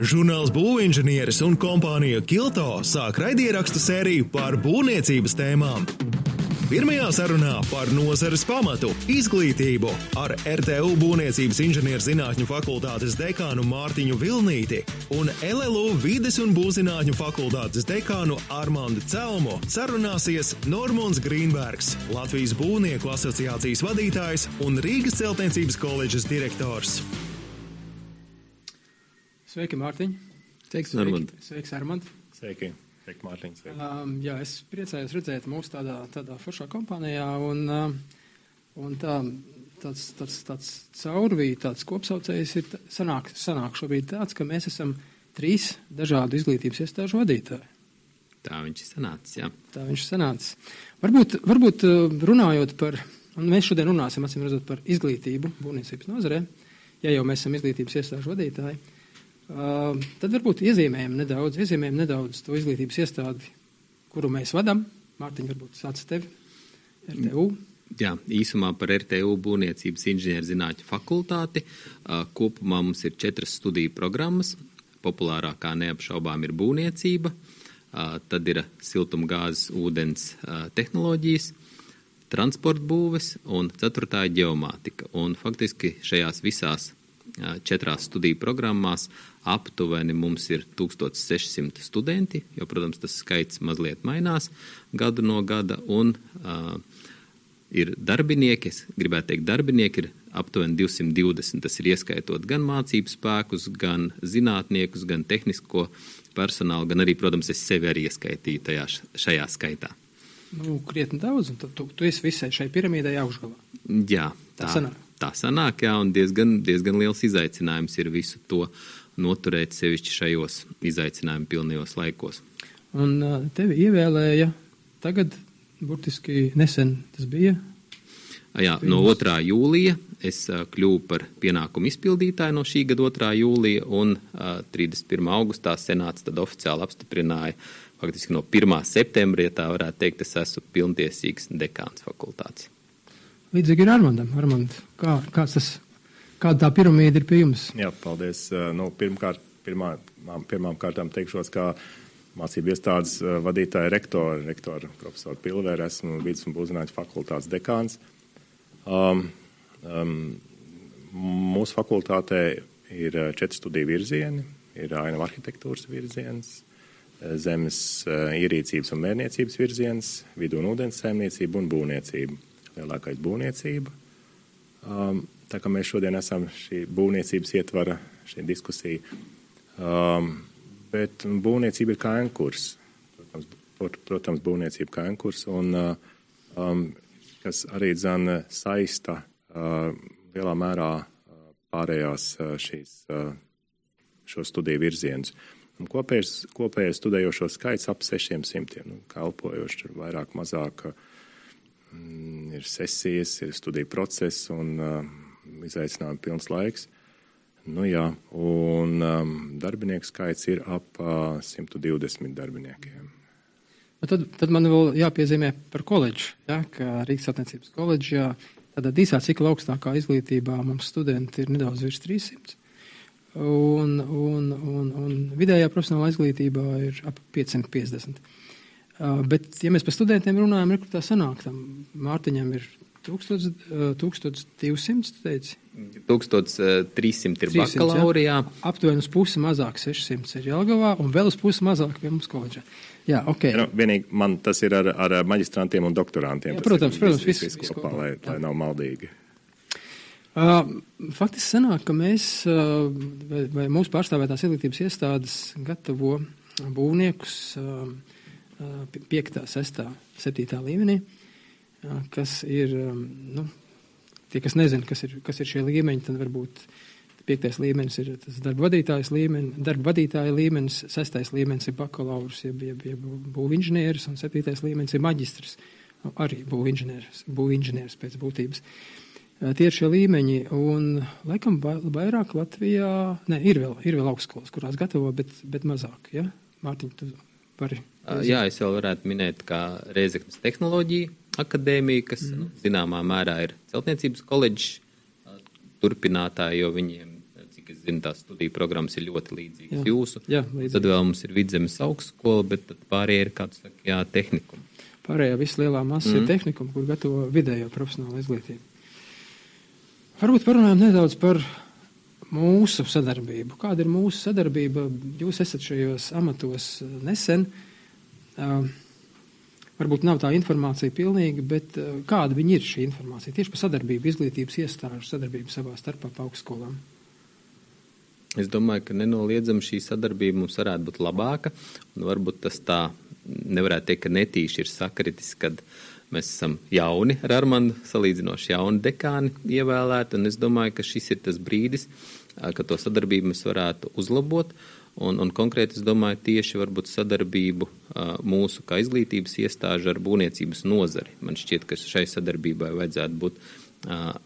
Žurnāls būvinženieris un kompānija Kilto sāk raidierakstu sēriju par būvniecības tēmām. Pirmajā sarunā par nozares pamatu - izglītību ar RTU Būvniecības inženierzinātņu fakultātes dekānu Mārtiņu Vilnīti un LLU vides un būvzinātņu fakultātes dekānu Armandu Celmu sarunāsies Normons Grīnbergs, Latvijas Būvnieku asociācijas vadītājs un Rīgas celtniecības koledžas direktors. Sveiki, Mārtiņ! Sveiks, Armand! Sveiks, Armand! Sveiki! Sveiki, Mārtiņ! Sveiki. Um, jā, es priecājos redzēt mūsu tādā, tādā foršā kompānijā, un, um, un tā, tāds, tāds, tāds caurvī, tāds kopsaucējs ir sanāk, sanāk šobrīd tāds, ka mēs esam trīs dažādu izglītības iestāžu vadītāji. Tā viņš ir sanācis, jā. Tā viņš sanāca. Varbūt, varbūt uh, runājot par, un mēs šodien runāsim, acīm redzot, par izglītību būvniecības nozarē, ja jau mēs esam izglītības iestāžu vadītāji, uh, tad varbūt iezīmējam nedaudz, iezīmējam nedaudz to izglītības iestādi, kuru mēs vadam. Mārtiņ, varbūt sāc tevi, RTU. Jā, īsumā par RTU būvniecības inženierzinātņu fakultāti. Kopumā mums ir četras studiju programmas. Populārākā neapšaubām ir būvniecība, tad ir siltumgāzes, ūdens tehnoloģijas, transporta būves un ceturtā ir ģeomātika. Un faktiski šajās visās četrās studiju programmās aptuveni mums ir 1600 studenti, jo, protams, tas skaits mazliet mainās gadu no gada. Un, uh, ir darbinieki, es gribētu teikt, darbinieki ir aptuveni 220. Tas ir ieskaitot gan mācību spēkus, gan zinātniekus, gan tehnisko personālu, gan arī, protams, es sevi arī ieskaitīju tajā, šajā skaitā. Nu, krietni daudz, un tu, tu, tu esi visai šai piramīdai augšgalā. Jā, Tā tā, sanāk. tā sanāk, jā, un diezgan, diezgan liels izaicinājums ir visu to noturēt sevišķi šajos izaicinājumu pilnajos laikos. Un tevi ievēlēja tagad, burtiski nesen tas bija. Jā, no 2. jūlija es kļuvu par pienākumu izpildītāju no šī gada 2. jūlija, un ā, 31. augustā senāts tad oficiāli apstiprināja, faktiski no 1. septembra, ja tā varētu teikt, es esmu pilntiesīgs dekāns fakultātes. Līdzīgi ir Armandam. Armand, kā, kāds tas, kāda tā piramīda ir pie jums? Jā, paldies. Uh, Nu, pirmkārt, pirmā, pirmām kārtām teikšos, kā mācību iestādes uh, vadītāja rektora, rektora profesora Pilvēra, esmu vidus un būvzinātņu fakultātes dekāns. Um, um, mūsu fakultātē ir uh, četri studiju virzieni. Ir ainavu arhitektūras virziens, zemes ierīcības un mērniecības virziens, vidu un ūdens saimniecība un būvniecība. Lielākais būvniecība. Um, tā kā mēs šodien esam šī būvniecības ietvara, šī diskusija. Um, bet būvniecība ir kā ankurs. Protams, prot- protams būvniecība kā ankurs, un, uh, um, kas arī dzan saista uh, lielā mērā uh, pārējās uh, šīs, uh, šo studiju virzienus. Un Kopējais, kopējais studējošo skaits ap 600, nu, kalpojoši tur vairāk, mazāk. uh, Mm, ir sesijas, ir studiju process un uh, izaicinājumi pilns laiks. Nu, jā, un um, darbinieku skaits ir ap uh, 120 darbiniekiem. Nu, Tad, tad man vēl jāpiezīmē par koledžu, ja, ka Rīgas attiecības koledžā tādā īsā cikla augstākā izglītībā mums studenti ir nedaudz virs 300. Un, un, un, un vidējā profesionālā izglītībā ir ap 550. Uh, bet, ja mēs par studentiem runājam, ir kur tā sanāk, tam Mārtiņam ir 1000, 1200, tu teici? 1300 ir 300, bakalaurijā. ja? Aptuveni uz pusi mazāk 600 ir Jelgavā un vēl uz pusi mazāk pie mums koledžā. Jā, ok. Nu, vienīgi man tas ir ar, ar maģistrantiem un doktorantiem. Jā, protams, ir protams, viss, viss- viss kopā, lai, Jā. lai nav maldīgi. Uh, faktiski sanāk, ka mēs uh, vai, vai mūsu pārstāvētās izglītības iestādes gatavo būvniekus uh, uh, 5., 6., 7. līmenī, uh, kas ir, um, nu, tie, kas nezina, kas ir, kas ir šie līmeņi, tad varbūt piektais līmenis ir tas darba vadītājas līmenis, darba vadītāja līmenis, sestais līmenis ir bakalaurs, jeb, jeb, jeb būvinženieris, un septītais līmenis ir maģistrs, nu, arī būvinženieris, būvinženieris pēc būtības. Tie ir šie līmeņi, un laikam vai- vairāk Latvijā, ne, ir vēl, ir vēl augstskolas, kurās gatavo, bet, bet mazāk, ja? Mārtiņ, tu vari. Ā, Jā, es vēl varētu minēt, kā Reizeknas tehnoloģija akadēmija, kas mm. nu, zināmā mērā ir celtniecības koledžas ā, turpinātāja, jo viņiem, cik es zinu, tās studiju programmas ir ļoti līdzīgas Jā. jūsu. Jā, līdzīgi. Tad vēl mums ir vidzemes augstskola, bet pārējie ir kāds, saka, jā, tehnikumi. Pārējā visa lielā masa mm. ir tehnikuma, kur gatavo vidējo profesionālu izglītību. Varbūt parunājam nedaudz par mūsu sadarbību. Kāda ir mūsu sadarbība? Jūs esat šajos amatos nesen. Uh, varbūt nav tā informācija pilnīga, bet uh, kāda viņi ir šī informācija? Tieši par sadarbību, izglītības iestāžu sadarbību savā starpā pa augstskolām. Es domāju, ka nenoliedzami šī sadarbība mums varētu būt labāka. Varbūt tas tā nevarētu teikt, ka netīši ir sakritis, kad mēs esam jauni ar Armandu, salīdzinoši jauni dekāni ievēlēti. Es domāju, ka šis ir tas brīdis, ka to sadarbību mēs varētu uzlabot. Un, un konkrēti es domāju tieši varbūt sadarbību mūsu kā izglītības iestāžu ar būvniecības nozari. Man šķiet, ka šai sadarbībai vajadzētu būt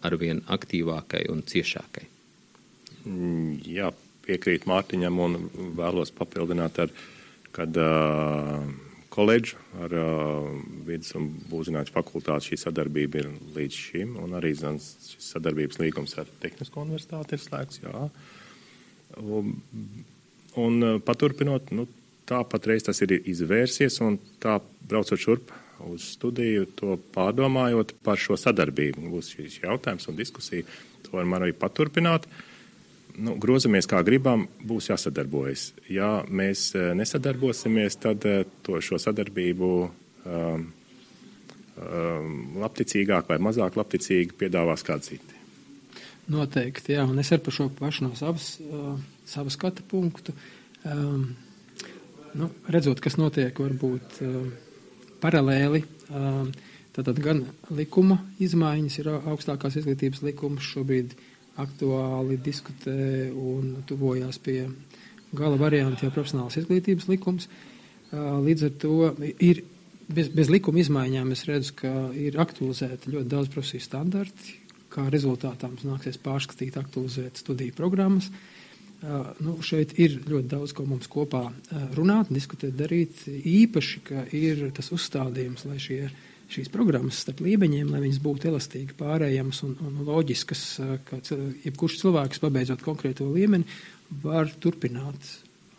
arvien aktīvākai un ciešākai. Mm, Jā, piekrīt Mārtiņam un vēlos papildināt ar, kad uh, koledžu ar uh, vidus un būvzinātņu fakultāti šī sadarbība ir līdz šim, un arī zin, šis sadarbības līgums ar Tehnisko universitāti ir slēgts, jā. Un, un uh, paturpinot, nu, tā patreiz tas ir izvērsies, un tā braucot šurp uz studiju, to pārdomājot par šo sadarbību. Būs šīs jautājums un diskusija, to varam arī paturpināt. Nu, grozamies kā gribam, būs jāsadarbojas. Ja mēs eh, nesadarbosimies, tad eh, to, šo sadarbību um, um, labticīgāk vai mazāk labticīgi piedāvās kādi citi. Noteikti, jā, un es arī par šo pašu no savas, uh, savas skatu punktu. Um, nu, redzot, kas notiek, varbūt uh, paralēli. Uh, tātad gan likuma izmaiņas ir augstākās izglītības likums šobrīd aktuāli diskutē un tuvojās pie gala varianta jau profesionālas izglītības likums. Līdz ar to ir bez, bez likuma izmaiņām es redzu, ka ir aktualizēti ļoti daudz profesiju standarti, kā rezultātā mums nāksies pārskatīt, aktualizēt studiju programmas. Uh, nu, šeit ir ļoti daudz, ko mums kopā uh, runāt, diskutēt, darīt. Īpaši, ka ir tas uzstādījums, lai šie, šīs programmas starp līmeņiem, lai viņas būtu elastīgi pārējamas un, un loģiskas, uh, ka jebkurš cilvēks, pabeidzot konkrēto līmeni, var turpināt.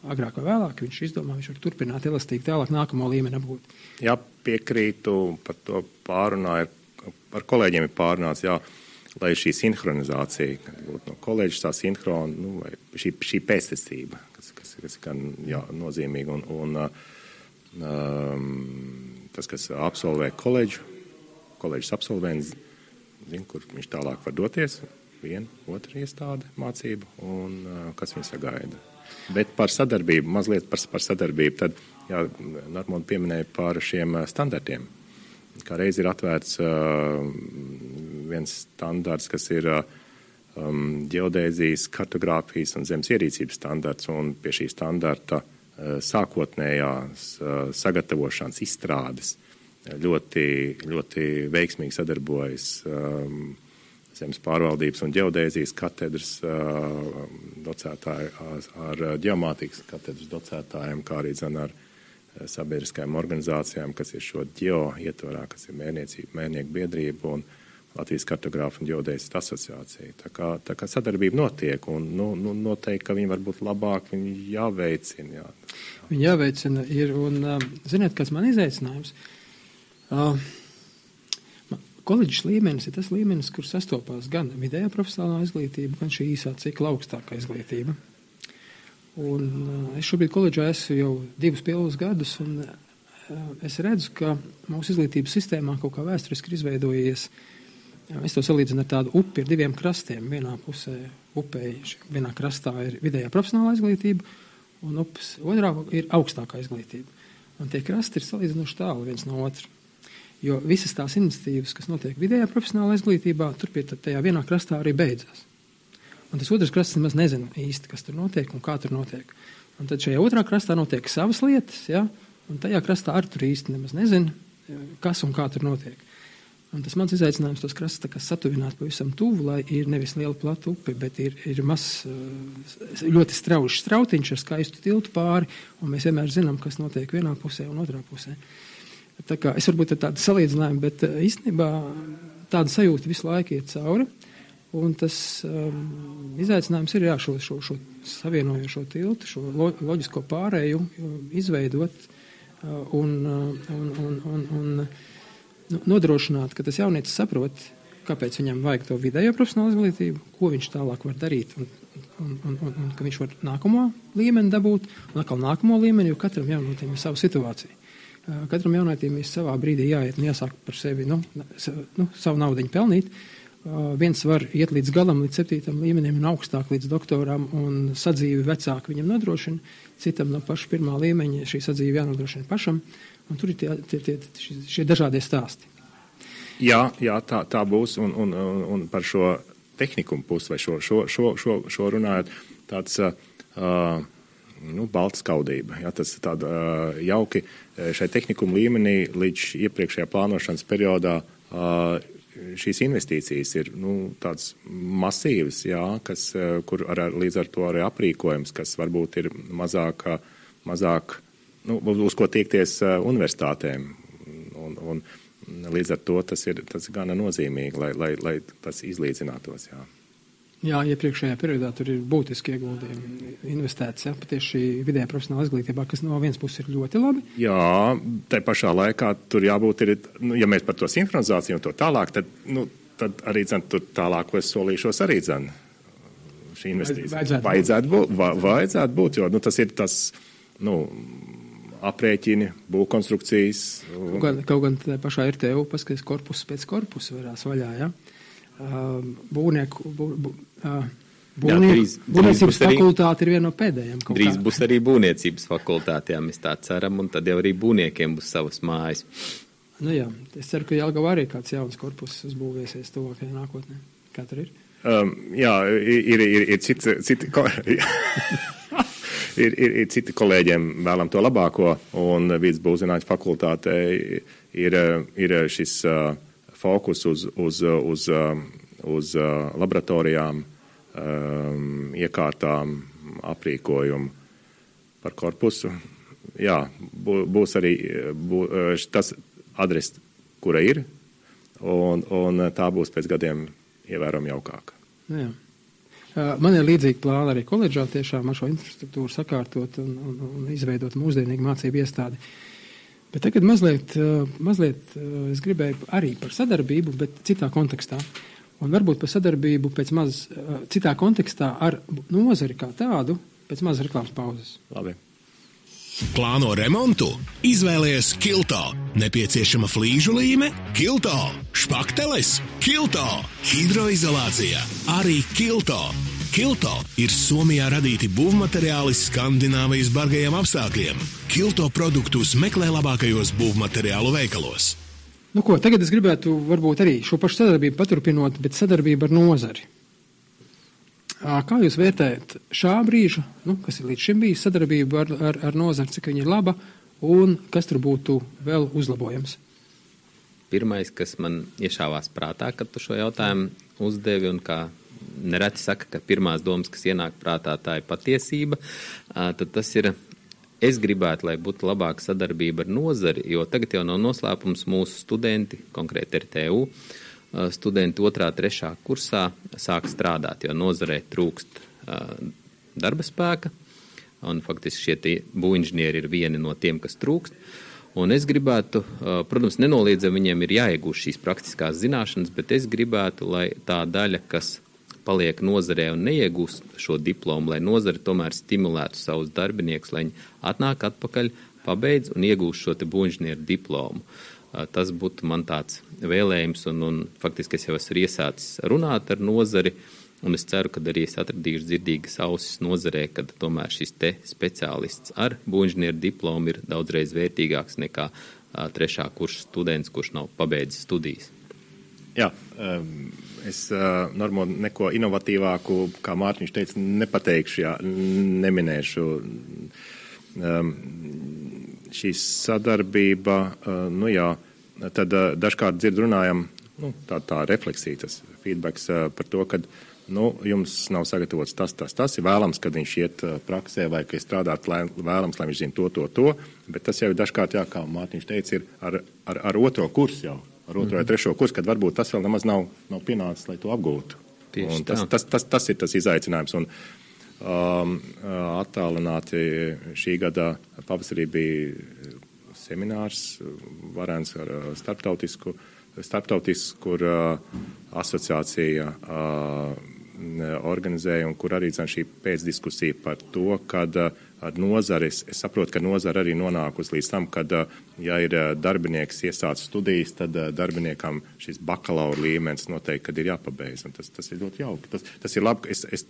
Agrāk vai vēlāk viņš izdomā, viņš var turpināt elastīgi tālāk nākamo līmeni apgūt. Jā, piekrītu par to pārunāju, ar kolēģiem ir pārunāts, jā, lai šī sinhronizācija, kad būtu no kolēģis tā sinhrona, nu, vai šī, šī pēctecība, kas, kas, kas gan jā, nozīmīga, un, un um, tas, kas absolvē koledžu, koledžas absolvents, zina, kur viņš tālāk var doties, viena, otra iestāde mācību, un uh, kas viņu sagaida. Bet par sadarbību, mazliet par, par sadarbību, tad, jā, Normons pieminēja par šiem uh, standartiem. Kā reiz ir atvērts uh, viens standarts, kas ir uh, um, ģeodēzijas, kartogrāfijas un zemes ierīcības standarts, un pie šī standarta uh, sākotnējās sagatavošanas izstrādes ļoti, ļoti veiksmīgi sadarbojas um, zemes pārvaldības un ģeodēzijas katedras uh, docētāji ar, ģeomātikas katedras docētājiem, kā arī zin, ar sabiedriskajām organizācijām, kas ir šo ģeo ietvarā, kas ir mērniecība, mērnieku biedrība un Latvijas kartogrāfa un ģeodēzijas asociācija. Tā kā, tā kā sadarbība notiek un nu, nu, noteikti, ka viņi var būt labāk, viņi jāveicina. Jā. Viņa jāveicina ir, un, uh, ziniet, kas man izaicinājums? Uh, Koledžas līmenis ir tas līmenis, kur sastopās gan vidējā profesionālā izglītība, gan šī īsā cikla augstākā izglītība. Un, uh, es šobrīd koledžā esmu jau divus pilnus gadus, un uh, es redzu, ka mūsu izglītības sistēmā kaut kā vēsturiski ir izveidojies. Jā, Es to salīdzinu ar tādu upi ar diviem krastiem. Vienā pusē upē, vienā krastā ir vidējā profesionālā izglītība, un upes otrā ir augstākā izglītība. Un tie krasti ir salīdzinoši tālu viens no otra. Jo visas tās iniciatīvas, kas notiek vidējā profesionālā izglītībā, tur pie tā- tajā vienā krastā arī beidzās. Un tas otrs krasts nemaz nezina īsti, kas tur notiek un kā tur notiek. Un tad šajā otrā krastā notiek savas lietas, ja? un tajā krastā arī tur īsti nemaz nezina, kas un kā tur notiek. Un tas mans izaicinājums tos krastus satuvināt pavisam tuvu, lai ir nevis liela plata upe, bet ir, ir mazs, eh, ļoti strauji strautiņš ar skaistu tiltu pāri, un mēs vienmēr zinām, kas notiek vienā pusē un otrā pusē. Tā kā es varbūt ar tādu salīdzinājumu, bet eh, īstenībā tāda sajūta visu laiku iet cauri. Un tas um, izaicinājums ir jā, šo, šo, šo savienojošo tiltu, šo lo, loģisko pārēju izveidot uh, un, uh, un, un, un, un nu, nodrošināt, ka tas jaunietis saprot, kāpēc viņam vajag to vidējo profesionālo izglītību, ko viņš tālāk var darīt, un, un, un, un, un ka viņš var nākamo līmeni dabūt, un atkal nākamo līmeni, jo katram jaunietim ir sava situācija. Uh, katram jaunietim ir savā brīdī jāiet un jāsāk par sevi nu, nu, savu naudu pelnīt. Uh, viens var iet līdz galam, līdz septītam līmenim un augstāk līdz doktoram un sadzīvi vecāki viņam nodrošina, citam no paša pirmā līmeņa šī sadzīve jānodrošina pašam, un tur ir tie, tie, tie, šie, šie dažādie stāsti. Jā, jā tā, tā būs, un, un, un, un par šo tehnikumu pusi vai šo, šo, šo, šo, šo runājot, tāds uh, nu, balts skaudība. Jā, tas tāda uh, jauki šai tehnikumu līmenī līdz iepriekšējā plānošanas periodā uh, šīs investīcijas ir nu, tādas masīvas, jā, kas, eh, kur ar, līdz ar to arī aprīkojums, kas varbūt ir mazāk, mazāk nu, uz ko tiekties eh, universitātēm. Un, un, līdz ar to tas ir tas gana nozīmīgi, lai, lai, lai tas izlīdzinātos. Jā. Jā, iepriekšējā periodā tur ir būtiski ieguldījumi investēts ja, tieši vidējā profesionālā izglītībā, kas no vienas puses ir ļoti labi. Jā, tai pašā laikā tur jābūt, ir, nu, ja mēs par to sinhronizāciju un to tālāk, tad, nu, tad arī dzen, tur tālākos solīšos arī dzen. Šī investīcija vajadzētu, vajadzētu būt, va, vajadzētu būt jo nu, tas ir tas, nu, aprēķini, būvkonstrukcijas. Un... Kaut gan, kaut gan pašā RTU paskaties korpus pēc korpusa varās vaļā, ja? Būvnieku. Bū, bū, Būvniecības fakultāte ir viena no pēdējām. Drīz būs arī būvniecības fakultāte, jā, mēs tā ceram, un tad jau arī būvniekiem būs savas mājas. Nu jā, es ceru, ka Jelgava arī kāds jauns korpus uzbūvēsies tuvākajā nākotnē. Kā tur ir? Um, jā, ir, ir, ir citi, citi, ko, ir, ir, ir citi kolēģiem vēlam to labāko, un vidus būvzinātņu fakultātē ir, ir šis uh, fokus uz, uz, uz, uz laboratorijām, um, iekārtām, aprīkojumu par korpusu. Jā, būs arī bū, tas adrese, kura ir, un, un tā būs pēc gadiem ievērojami jaukāka. Nu jā. Man ir līdzīgi plāni arī koledžā tiešām ar šo infrastruktūru sakārtot un, un, un izveidot mūsdienīgu mācību iestādi. Uh, Bet tagad mazliet, eh, mazliet eh, es gribēju arī par sadarbību, bet citā kontekstā. Un varbūt par sadarbību pēc maz eh, citā kontekstā ar nozari kā tādu, pēc maz reklāmas pauzes. Labi. Plāno remontu? Izvēlies Kilto. Nepieciešama flīžu līme? Kilto. Špakteles? Kilto. Hidroizolācija? Arī Kilto. Kilto ir Somijā radīti būvmateriāli Skandināvijas bargajiem apstākļiem. Kilto produktus meklē labākajos būvmateriālu veikalos. Nu ko, tagad es gribētu varbūt arī šo pašu sadarbību paturpinot, bet sadarbību ar nozari. Kā jūs vērtējat šā brīža, nu, kas ir līdz šim bijis sadarbība ar, ar, ar nozari, cik viņa ir laba un kas tur būtu vēl uzlabojams? Pirmais, kas man iešāvās prātā, kad tu šo jautājumu uzdevi un kā nereti saka, ka pirmās domas, kas ienāk prātā, tā ir patiesība, tad tas ir. Es gribētu, lai būtu labāka sadarbība ar nozari, jo tagad jau nav noslēpums mūsu studenti, konkrēti RTU, studenti otrā, trešā kursā sāk strādāt, jo nozarē trūkst darba spēka, un faktiski šie būvniecība ir vieni no tiem, kas trūkst. Un es gribētu, protams, nenoliedzami viņiem ir jāiegūst šīs praktiskās zināšanas, bet es gribētu, lai tā daļa, kas paliek nozarē un neiegūst šo diplomu, lai nozare tomēr stimulētu savus darbiniekus, lai viņi atnāk atpakaļ, pabeidz un iegūst šo te būvniecības diplomu. Tas būtu man tāds vēlējums, un, un faktiski es jau esmu iesācis runāt ar nozari, un es ceru, ka arī es atradīšu dzirdīgas ausis nozarē, ka tomēr šis te speciālists ar būvniecības diplomu ir daudzreiz vērtīgāks nekā trešā kursa students, kurš nav pabeidzis studijas. Jā, um, es uh, normāli neko inovatīvāku, kā Mārtiņš teica, nepateikšu, jā, neminēšu. Um, šī sadarbība, uh, nu jā, tad uh, dažkārt dzird runājam, nu, tā, tā refleksija, tas feedbacks par to, ka nu, jums nav sagatavots tas, tas, tas ir vēlams, kad viņš iet praksē vai ka strādāt, lai, vēlams, lai viņš zina to, to, to, bet tas jau ir dažkārt, jā, kā Mārtiņš teica, ir ar, ar, ar otro kursu jau ar otro vai trešo kursu, kad varbūt tas vēl nemaz nav, nav pienācis, lai to apgūtu. Tas, tas, tas, tas ir tas izaicinājums. Un, um, attālināti šī gada pavasarī bija seminārs varens ar uh, starptautisku, starptautisku kur uh, asociācija uh, organizēja un kur arī zin, šī pēcdiskusija par to, kad uh, ar nozares, es saprotu, ka nozara arī nonākusi līdz tam, kad, uh, ja ir uh, darbinieks iesācis studijas, tad uh, darbiniekam šis bakalaura līmenis noteikti, ir jāpabeidz. Tas, tas ir ļoti jauki. Tas, tas ir labi. Es, es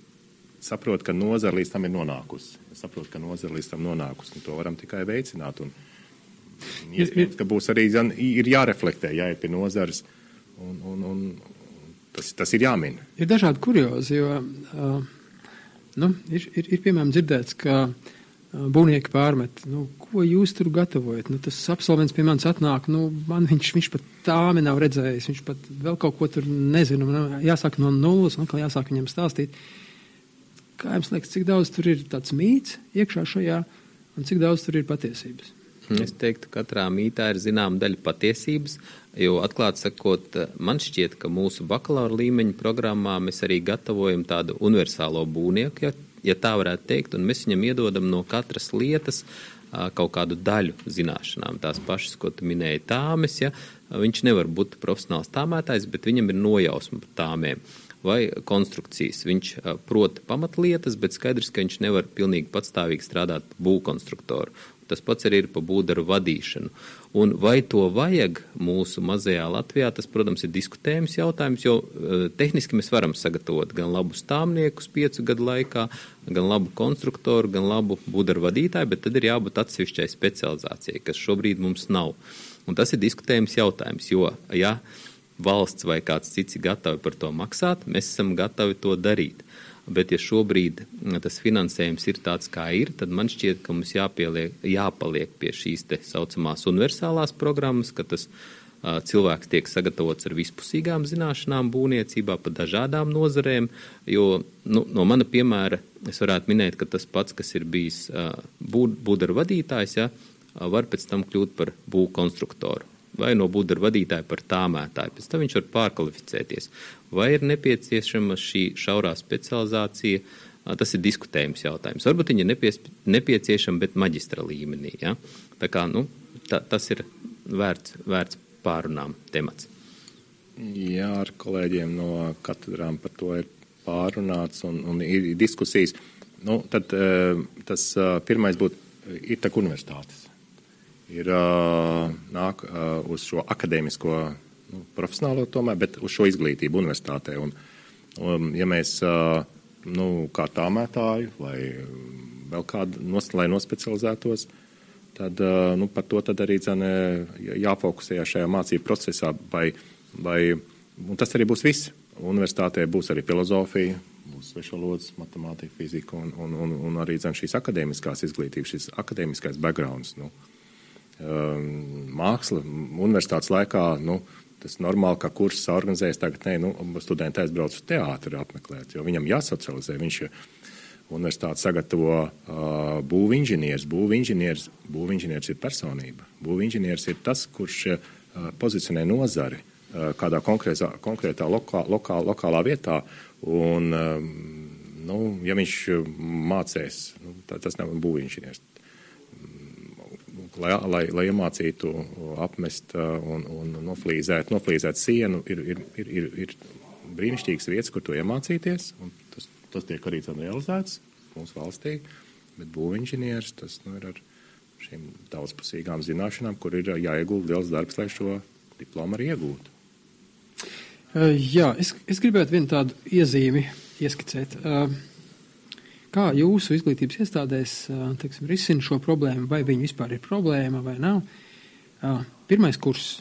saprotu, ka nozara līdz tam ir nonākusi. Es saprotu, ka nozara līdz tam nonākusi, un to varam tikai veicināt. Un, Iespējams, ka būs arī ir jāreflektē, jāiet pie nozares, un, un, un tas, tas ir jāmin. Ir dažādi kuriozi, jo uh, nu, ir, ir, ir piemēram dzirdēts, ka uh, būvnieki pārmet, nu, ko jūs tur gatavojat. Nu, tas absolvents pie manis atnāk, nu, man viņš, viņš pat tāmi nav redzējis, viņš pat vēl kaut ko tur nezinu, man jāsāk no nulles, un atkal jāsāk viņam stāstīt. Kā jums liekas, cik daudz tur ir tāds mīts iekšā šajā, un cik daudz tur ir patiesības? Es teiktu, ka katrā mītā ir zināma daļa patiesības, jo atklāti sakot, man šķiet, ka mūsu bakalaura līmeņa programmā mēs arī gatavojam tādu universālo būvnieku, ja, ja tā varētu teikt, un mēs viņam iedodam no katras lietas kaut kādu daļu zināšanām. Tās pašas, ko tu minēji, tāmes, ja viņš nevar būt profesionāls tāmētājs, bet viņam ir nojausma par tāmēm vai konstrukcijas. Viņš prot pamatlietas, bet skaidrs, ka viņš nevar pilnīgi patstāvīgi strādāt būvkonstruktoru. Tas pats arī ir par būdaru vadīšanu. Un vai to vajag mūsu mazajā Latvijā, tas, protams, ir diskutējums jautājums, jo uh, tehniski mēs varam sagatavot gan labu stāvniekus piecu gadu laikā, gan labu konstruktoru, gan labu būdaru vadītāju, bet tad ir jābūt atsevišķai specializācijai, kas šobrīd mums nav. Un tas ir diskutējums jautājums, jo, ja valsts vai kāds cits ir gatavi par to maksāt, mēs esam gatavi to darīt. Bet, ja šobrīd mm, tas finansējums ir tāds, kā ir, tad man šķiet, ka mums jāpieliek, jāpaliek pie šīs tā saucamās universālās programmas, ka tas uh, cilvēks tiek sagatavots ar vispusīgām zināšanām būvniecībā pa dažādām nozarēm. Jo nu, no mana piemēra es varētu minēt, ka tas pats, kas ir bijis uh, būdaru vadītājs, ja, var pēc tam kļūt par būvkonstruktoru vai no budra vadītāja par tāmētāju. Pēc tam viņš var pārkvalificēties. Vai ir nepieciešama šī šaurā specializācija? Tas ir diskutējums jautājums. Varbūt viņa ir nepieciešama, bet maģistra līmenī. Ja? Tā kā, nu, tā, tas ir vērts, vērts pārunām temats. Jā, ar kolēģiem no katedrām par to ir pārunāts un, un ir diskusijas. Nu, tad tas pirmais būtu ir tā universitātes ir nāk uz šo akadēmisko, nu, profesionālo tomēr, bet uz šo izglītību universitātē. Un, un ja mēs, nu, kā tāmētāju vai vēl kādu, nos, lai nospecializētos, tad, nu, par to tad arī dzene, jāfokusējā šajā mācību procesā, vai, vai, un tas arī būs viss. Universitātē būs arī filozofija, būs svešvalodas, matemātika, fizika un, un, un, un arī zin, šīs akadēmiskās izglītības, šis akadēmiskais backgrounds. Nu, Ehm, māksla universitātes laikā, nu, tas normāli, ka kurs organizējas tagad, nē, nu, studenti aizbrauc uz teātri apmeklēt, jo viņam jāsocializē. Viņš universitāte sagatavo uh, būvinženieris. Būvinženieris, būvinženieris ir personība. Būvinženieris ir tas, kurš uh, pozicionē nozari uh, kādā konkrētā, konkrētā lokā, lokā, lokālā vietā. Un, um, nu, ja viņš mācēs, nu, tā, tas nav būvinženieris lai, lai, lai iemācītu apmest uh, un, un noflīzēt, noflīzēt sienu, ir, ir, ir, ir, ir brīnišķīgas vietas, kur to iemācīties. Tas, tas tiek arī realizēts mūsu valstī, bet būvinženieris tas nu, ir ar šīm daudzpusīgām zināšanām, kur ir jāiegulda liels darbs, lai šo diplomu arī iegūtu. Uh, jā, es, es gribētu vienu tādu iezīmi ieskicēt. Uh, Kā jūsu izglītības iestādēs teiksim, risina šo problēmu, vai viņa vispār ir problēma vai nav? Pirmais kurs.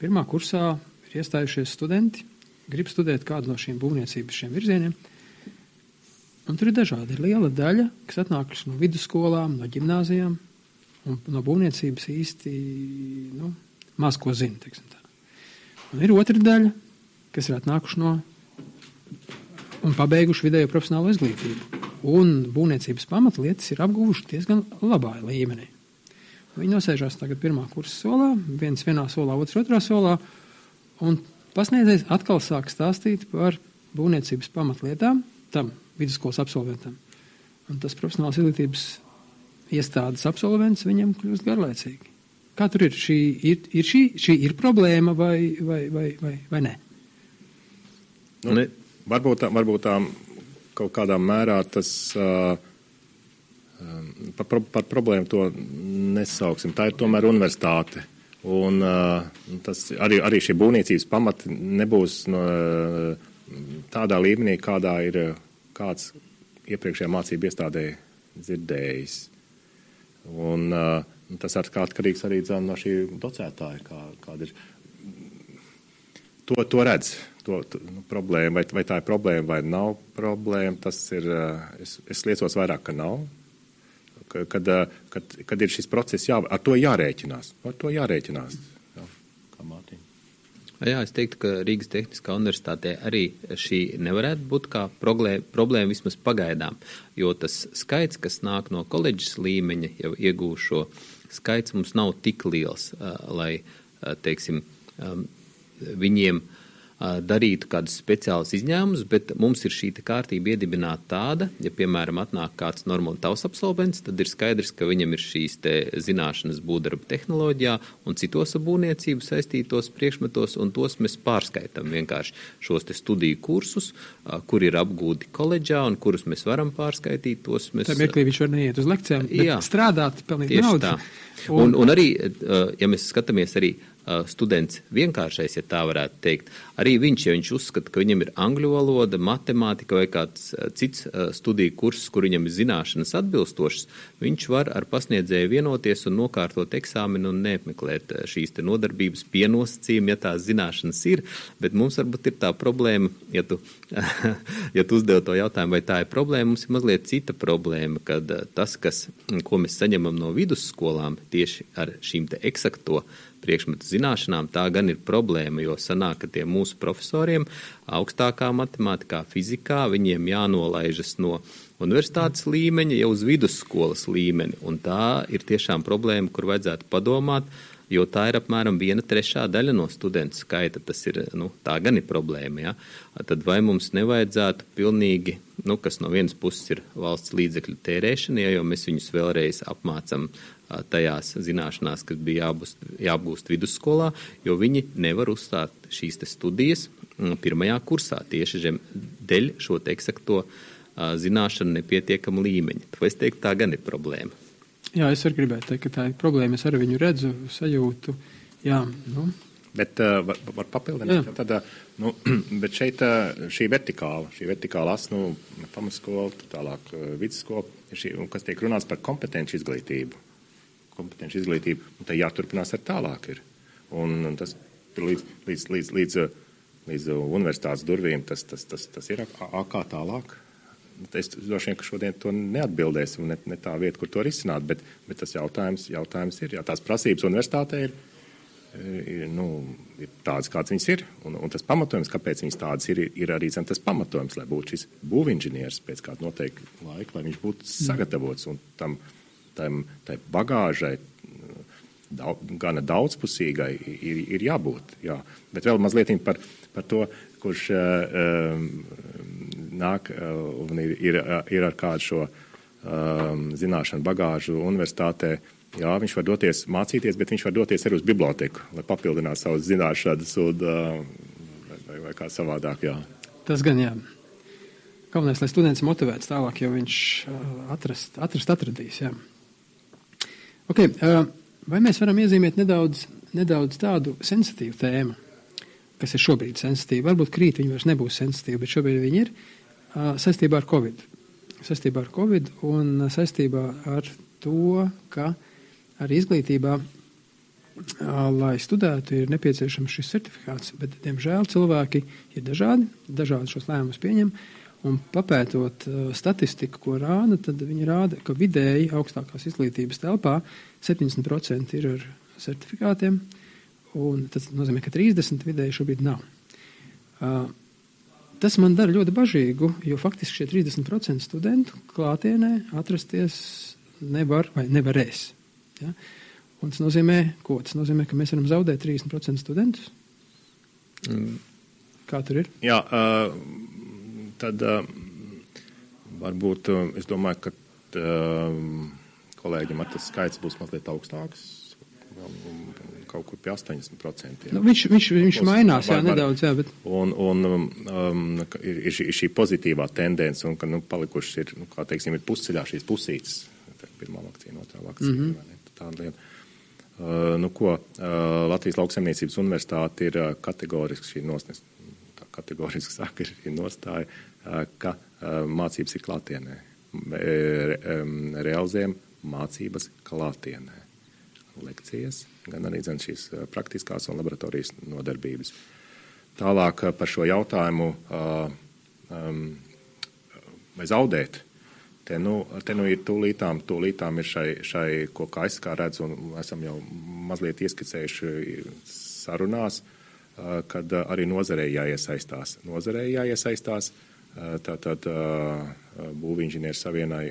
Pirmā kursā ir iestājušies studenti, grib studēt kādu no šiem būvniecības šiem virzieniem. Un tur ir dažādi. Ir liela daļa, kas atnākuši no vidusskolām, no ģimnāzijām, un no būvniecības īsti nu, maz ko zina. Ir otra daļa, kas ir atnākuši no un pabeiguši vidējo profesionālo izglītību. Un būvniecības pamatlietas ir apguvuši diezgan labā līmenī. Viņi nosēžās tagad pirmā kursa solā, viens vienā solā, otrs otrā solā, un pasniedzējs atkal sāk stāstīt par būvniecības pamatlietām, tam vidusskolas absolventam. Un tas profesionāls izglītības iestādes absolvents viņam kļūst garlaicīgi. Kā tur ir? Šī ir, ir, šī, šī ir problēma vai, vai, vai, vai, vai nē? Nu, ne. Varbūt, varbūt tā kaut kādā mērā tas uh, par, par problēmu to nesauksim. Tā ir tomēr universitāte. Un uh, tas arī, arī šie būvniecības pamati nebūs no, tādā līmenī, kādā ir kāds iepriekšējā mācību iestādē dzirdējis. Un, uh, Tas ir atkarīgs arī no šī docētāja, kā, kāda ir. To, to redz, to, nu, problēmu, vai, vai tā ir problēma vai nav problēma. Tas ir, es, es liecos vairāk, ka nav. Kad, kad, kad ir šis process, jā, ar to jārēķinās. Ar to jārēķinās. Jā, kā Mārtiņa. Jā, es teiktu, ka Rīgas Tehniskā universitātē arī šī nevarētu būt kā problēma, vismaz pagaidām, jo tas skaits, kas nāk no koledžas līmeņa, jau iegūšo skaits mums nav tik liels, lai, teiksim, viņiem darītu kādus speciālus izņēmumus, bet mums ir šī kārtība iedibināta tāda, ja, piemēram, atnāk kāds normāls tavs absolvents, tad ir skaidrs, ka viņam ir šīs zināšanas būvdarba tehnoloģijā un citos būvniecību saistītos priekšmetos, un tos mēs pārskaitām vienkārši šos te studiju kursus, kur ir apgūti koledžā un kurus mēs varam pārskaitīt. Tos mēs... Tā mirklī viņš var neiet uz lekcijām, bet Jā, strādāt pelnīt naudu. Un, un arī, ja mēs skatāmies arī students vienkāršais, ja tā varētu teikt, arī viņš, ja viņš uzskata, ka viņam ir angļu valoda, matemātika vai kāds cits studiju kurs, kur viņam ir zināšanas atbilstošas, viņš var ar pasniedzēju vienoties un nokārtot eksāmenu un neapmeklēt šīs te nodarbības pienosacījumi, ja tās zināšanas ir, bet mums varbūt ir tā problēma, ja tu, ja tu uzdev to jautājumu, vai tā ir problēma, mums ir mazliet cita problēma, kad tas, kas, ko mēs saņemam no vidusskolām tieši ar šīm te eksakto priekšmetu zināšanām, tā gan ir problēma, jo sanāk, ka tiem mūsu profesoriem augstākā matemātikā, fizikā, viņiem jānolaižas no universitātes līmeņa jau uz vidusskolas līmeni, un tā ir tiešām problēma, kur vajadzētu padomāt, jo tā ir apmēram viena trešā daļa no studentu skaita. Tas ir, nu, tā gan ir problēma. Ja? Tad vai mums nevajadzētu pilnīgi, nu, kas no vienas puses ir valsts līdzekļu tērēšana, ja, jo mēs viņus vēlreiz apmācam tajās zināšanās, kas bija jābūst, jāapgūst vidusskolā, jo viņi nevar uzstāt šīs te studijas pirmajā kursā tieši žem, dēļ šo eksakto zināšanu nepietiekama līmeņa. Vai es teiktu, tā gan ir problēma? Jā, es arī gribēju teikt, ka tā ir problēma. Es arī viņu redzu, sajūtu. Jā, nu. Bet uh, var, var papildināt, tad, uh, nu, bet šeit uh, šī vertikāla, šī vertikāla as, nu, pamatskola, tālāk uh, vidusskola, šī, kas tiek runāts par kompetenci izglītību kompetenci izglītību, un tai jāturpinās ar tālāk. Ir. Un, un tas līdz, līdz, līdz, līdz, līdz universitātes durvīm tas, tas, tas, tas ir kā tālāk. Es droši vien, ka šodien to neatbildēsim, ne, ne tā vieta, kur to risināt, bet, bet tas jautājums, jautājums ir, jā, tās prasības universitātē ir, ir, nu, ir tādas, kādas viņas ir, un, un tas pamatojums, kāpēc viņas tādas ir, ir arī zem, tas pamatojums, lai būtu šis būvinženieris pēc kāda noteikta laika, lai viņš būtu sagatavots un tam, uh, tam, tai bagāžai, daudz, gana daudzpusīgai ir, ir jābūt. Jā. Bet vēl mazliet par, par to, kurš uh, nāk uh, un ir, ir, ir ar kādu šo um, zināšanu bagāžu universitātē. Jā, viņš var doties mācīties, bet viņš var doties arī uz biblioteku, lai papildinātu savas zināšanas un, uh, vai, vai kā savādāk. Jā. Tas gan jā. Galvenais, lai students motivēts tālāk, jo viņš atrast, atrast atradīs. Jā. Okay, vai mēs varam iezīmēt nedaudz, nedaudz tādu sensitīvu tēmu, kas ir šobrīd sensitīva? Varbūt krīt viņi vairs nebūs sensitīvi, bet šobrīd viņi ir saistībā ar Covid. Saistībā ar Covid un saistībā ar to, ka arī izglītībā, lai studētu, ir nepieciešams šis certifikāts, bet, diemžēl, cilvēki ir dažādi, dažādi šos lēmumus pieņem. Un papētot uh, statistiku, ko rāda, tad viņi rāda, ka vidēji augstākās izglītības telpā 70% ir ar certifikātiem, un tas nozīmē, ka 30% vidēji šobrīd nav. Uh, tas man dara ļoti bažīgu, jo faktiski šie 30% studentu klātienē atrasties nevar vai nevarēs. Ja? Un tas nozīmē, ko? Tas nozīmē, ka mēs varam zaudēt 30% studentus. Mm. Kā tur ir? Jā, tad varbūt es domāju, ka kolēģim tas skaits būs mazliet augstāks. Kaut kur pie 80%. Jā. Nu, viņš viņš, viņš mainās, jā, nedaudz, jā, bet. Un, un um, ir, ir, šī, ir šī pozitīvā tendence, un ka, nu, palikušas ir, nu, kā teiksim, ir pusceļā šīs pusītes. Pirmā vakcīna, otrā vakcīna. Mm -hmm. Tāda lieta. Uh, nu, ko, uh, Latvijas lauksaimniecības universitāte ir uh, kategoriski šī nostāja, kategoriski saka, šī nostāja, uh, ka uh, mācības ir klātienē. Re, realizējam mācības klātienē lekcijas, gan arī zin, šīs praktiskās un laboratorijas nodarbības. Tālāk par šo jautājumu, vai zaudēt. Te nu, te nu ir tūlītām, tūlītām ir šai, šai, ko kā es kā redzu, un esam jau mazliet ieskicējuši sarunās, kad arī nozarei jāiesaistās. Nozarei jāiesaistās, tātad būvīņģinieru savienai,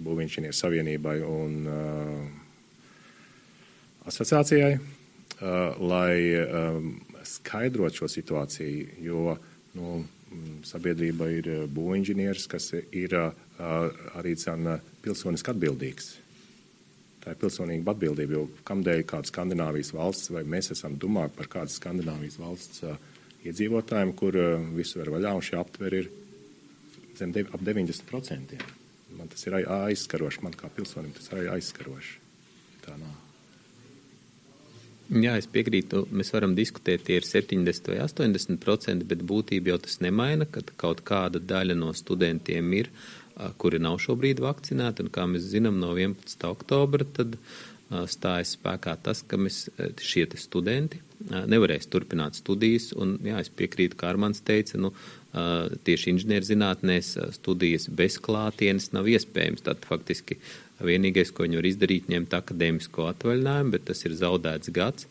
būvīņģinieru savienībai un asociācijai, lai skaidrot šo situāciju, jo nu, sabiedrība ir būvinženieris, kas ir arī cen pilsoniski atbildīgs. Tā ir pilsonīga atbildība, jo kamdēļ kāda Skandināvijas valsts, vai mēs esam domāti par kādu Skandināvijas valsts iedzīvotājiem, kur visu var vaļā, un šie aptveri ir zem ap 90%. Man tas ir aizskaroši, man kā pilsonim tas ir aizskaroši. Tā nav. Jā, es piekrītu. Mēs varam diskutēt, tie ir 70 vai 80 procenti, bet būtība jau tas nemaina, ka kaut kāda daļa no studentiem ir, kuri nav šobrīd vakcinēti, un kā mēs zinām, no 11. oktobra tad stājas spēkā tas, ka mēs šie studenti nevarēs turpināt studijas, un jā, es piekrītu, kā Armāns teica, nu, tieši inženierzinātnēs studijas bez klātienes nav iespējams. Tad faktiski Vienīgais, ko viņi var izdarīt, ņemt akadēmisko atvaļinājumu, bet tas ir zaudēts gads.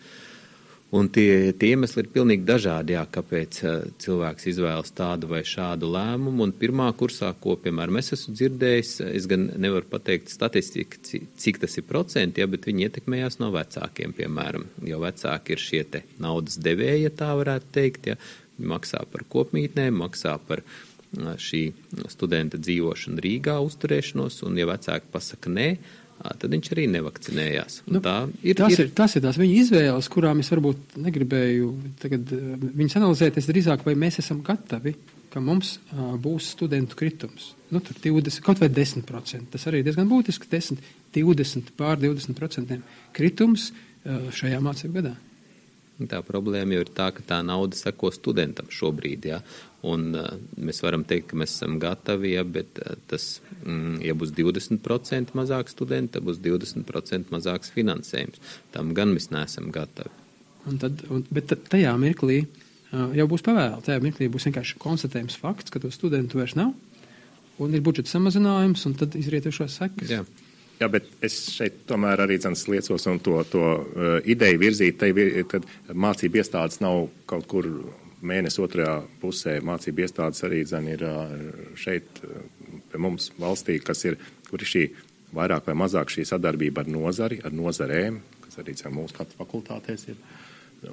Un tie, tie iemesli ir pilnīgi dažādi, jā, kāpēc uh, cilvēks izvēlas tādu vai šādu lēmumu. Un pirmā kursā, ko, piemēram, es esmu dzirdējis, es gan nevaru pateikt statistiku, cik tas ir procenti, jā, bet viņi ietekmējās no vecākiem, piemēram, jo vecāki ir šie te naudas devēji, ja tā varētu teikt, jā, viņi maksā par kopmītnēm, maksā par uh, šī studenta dzīvošanu Rīgā, uzturēšanos, un ja vecāki pasaka nē, tad viņš arī nevakcinējās. Nu, tā ir, tas, ir, ir, tas ir tās viņa izvēles, kurām es varbūt negribēju tagad viņas analizēt, es drīzāk vai mēs esam gatavi, ka mums uh, būs studentu kritums. Nu, tur 20, kaut vai 10%. Tas arī diezgan būtiski, 10, 20, pār 20% kritums uh, šajā mācību gadā. Tā problēma jau ir tā, ka tā nauda seko studentam šobrīd. Ja? Un, uh, mēs varam teikt, ka mēs esam gatavi, ja, bet uh, tas, mm, ja būs 20% mazāk studenti, tad būs 20% mazāks finansējums. Tam gan mēs neesam gatavi. Un tad, un, bet tajā mirklī uh, jau būs pavēle. Tajā mirklī būs vienkārši konstatējums fakts, ka to studentu vairs nav, un ir budžeta samazinājums, un tad izrietošās sekas. Jā. Jā, bet es šeit tomēr arī liecos un to, to uh, ideju virzīt, tad mācību iestādes nav kaut kur mēnesi otrajā pusē mācību iestādes arī zin, ir šeit pie mums valstī, kas ir, kur ir šī vairāk vai mazāk šī sadarbība ar nozari, ar nozarēm, kas arī zin, mūsu katru fakultātēs ir.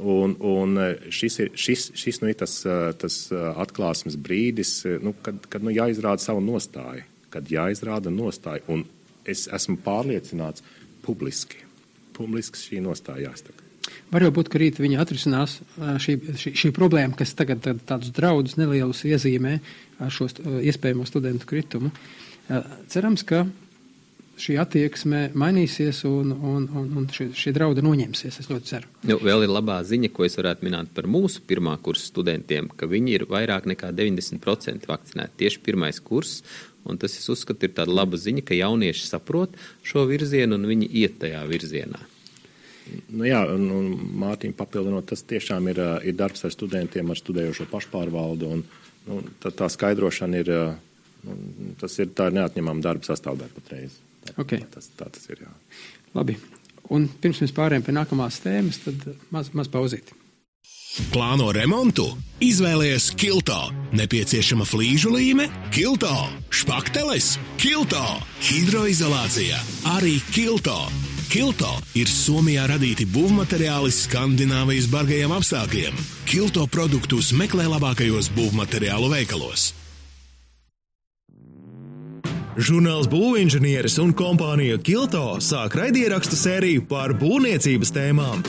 Un, un šis, ir, šis, šis nu, ir tas, tas atklāsmes brīdis, nu, kad, kad nu, jāizrāda savu nostāju, kad jāizrāda nostāja. Un es esmu pārliecināts publiski, publiski šī nostāja jāsaka. Var jau būt, ka rīt viņi atrisinās šī, šī, šī problēma, kas tagad tādus draudus nelielus iezīmē ar šo iespējamo studentu kritumu. Cerams, ka šī attieksme mainīsies un, un, un, un šie, šie draudi noņemsies. Es ļoti ceru. Nu, vēl ir labā ziņa, ko es varētu minēt par mūsu pirmā kursa studentiem, ka viņi ir vairāk nekā 90% vakcinēti tieši pirmais kurs. Un tas, es uzskatu, ir tāda laba ziņa, ka jaunieši saprot šo virzienu un viņi iet tajā virzienā. Nu, jā, un, un Mārtiņa papildinot, tas tiešām ir, ir darbs ar studentiem, ar studējošo pašpārvaldu. Un, nu, tā, tā skaidrošana ir, nu, tas ir, tā ir neatņemama darba sastāvdaļa patreiz. Tā, okay. tā, tas, tā tas ir. Jā. Labi. Un pirms mēs pārējām pie nākamās tēmas, tad maz, maz pauzīti. Plāno remontu? Izvēlējies Kilto. Nepieciešama flīžu līme? Kilto. Špakteles? Kilto. Hidroizolācija? Arī Kilto. Kilto ir Somijā radīti būvmateriāli Skandināvijas bargajiem apstākļiem. Kilto produktus meklē labākajos būvmateriālu veikalos. Žurnāls Būvinženieris un kompānija Kilto sāk raidierakstu sēriju par būvniecības tēmām.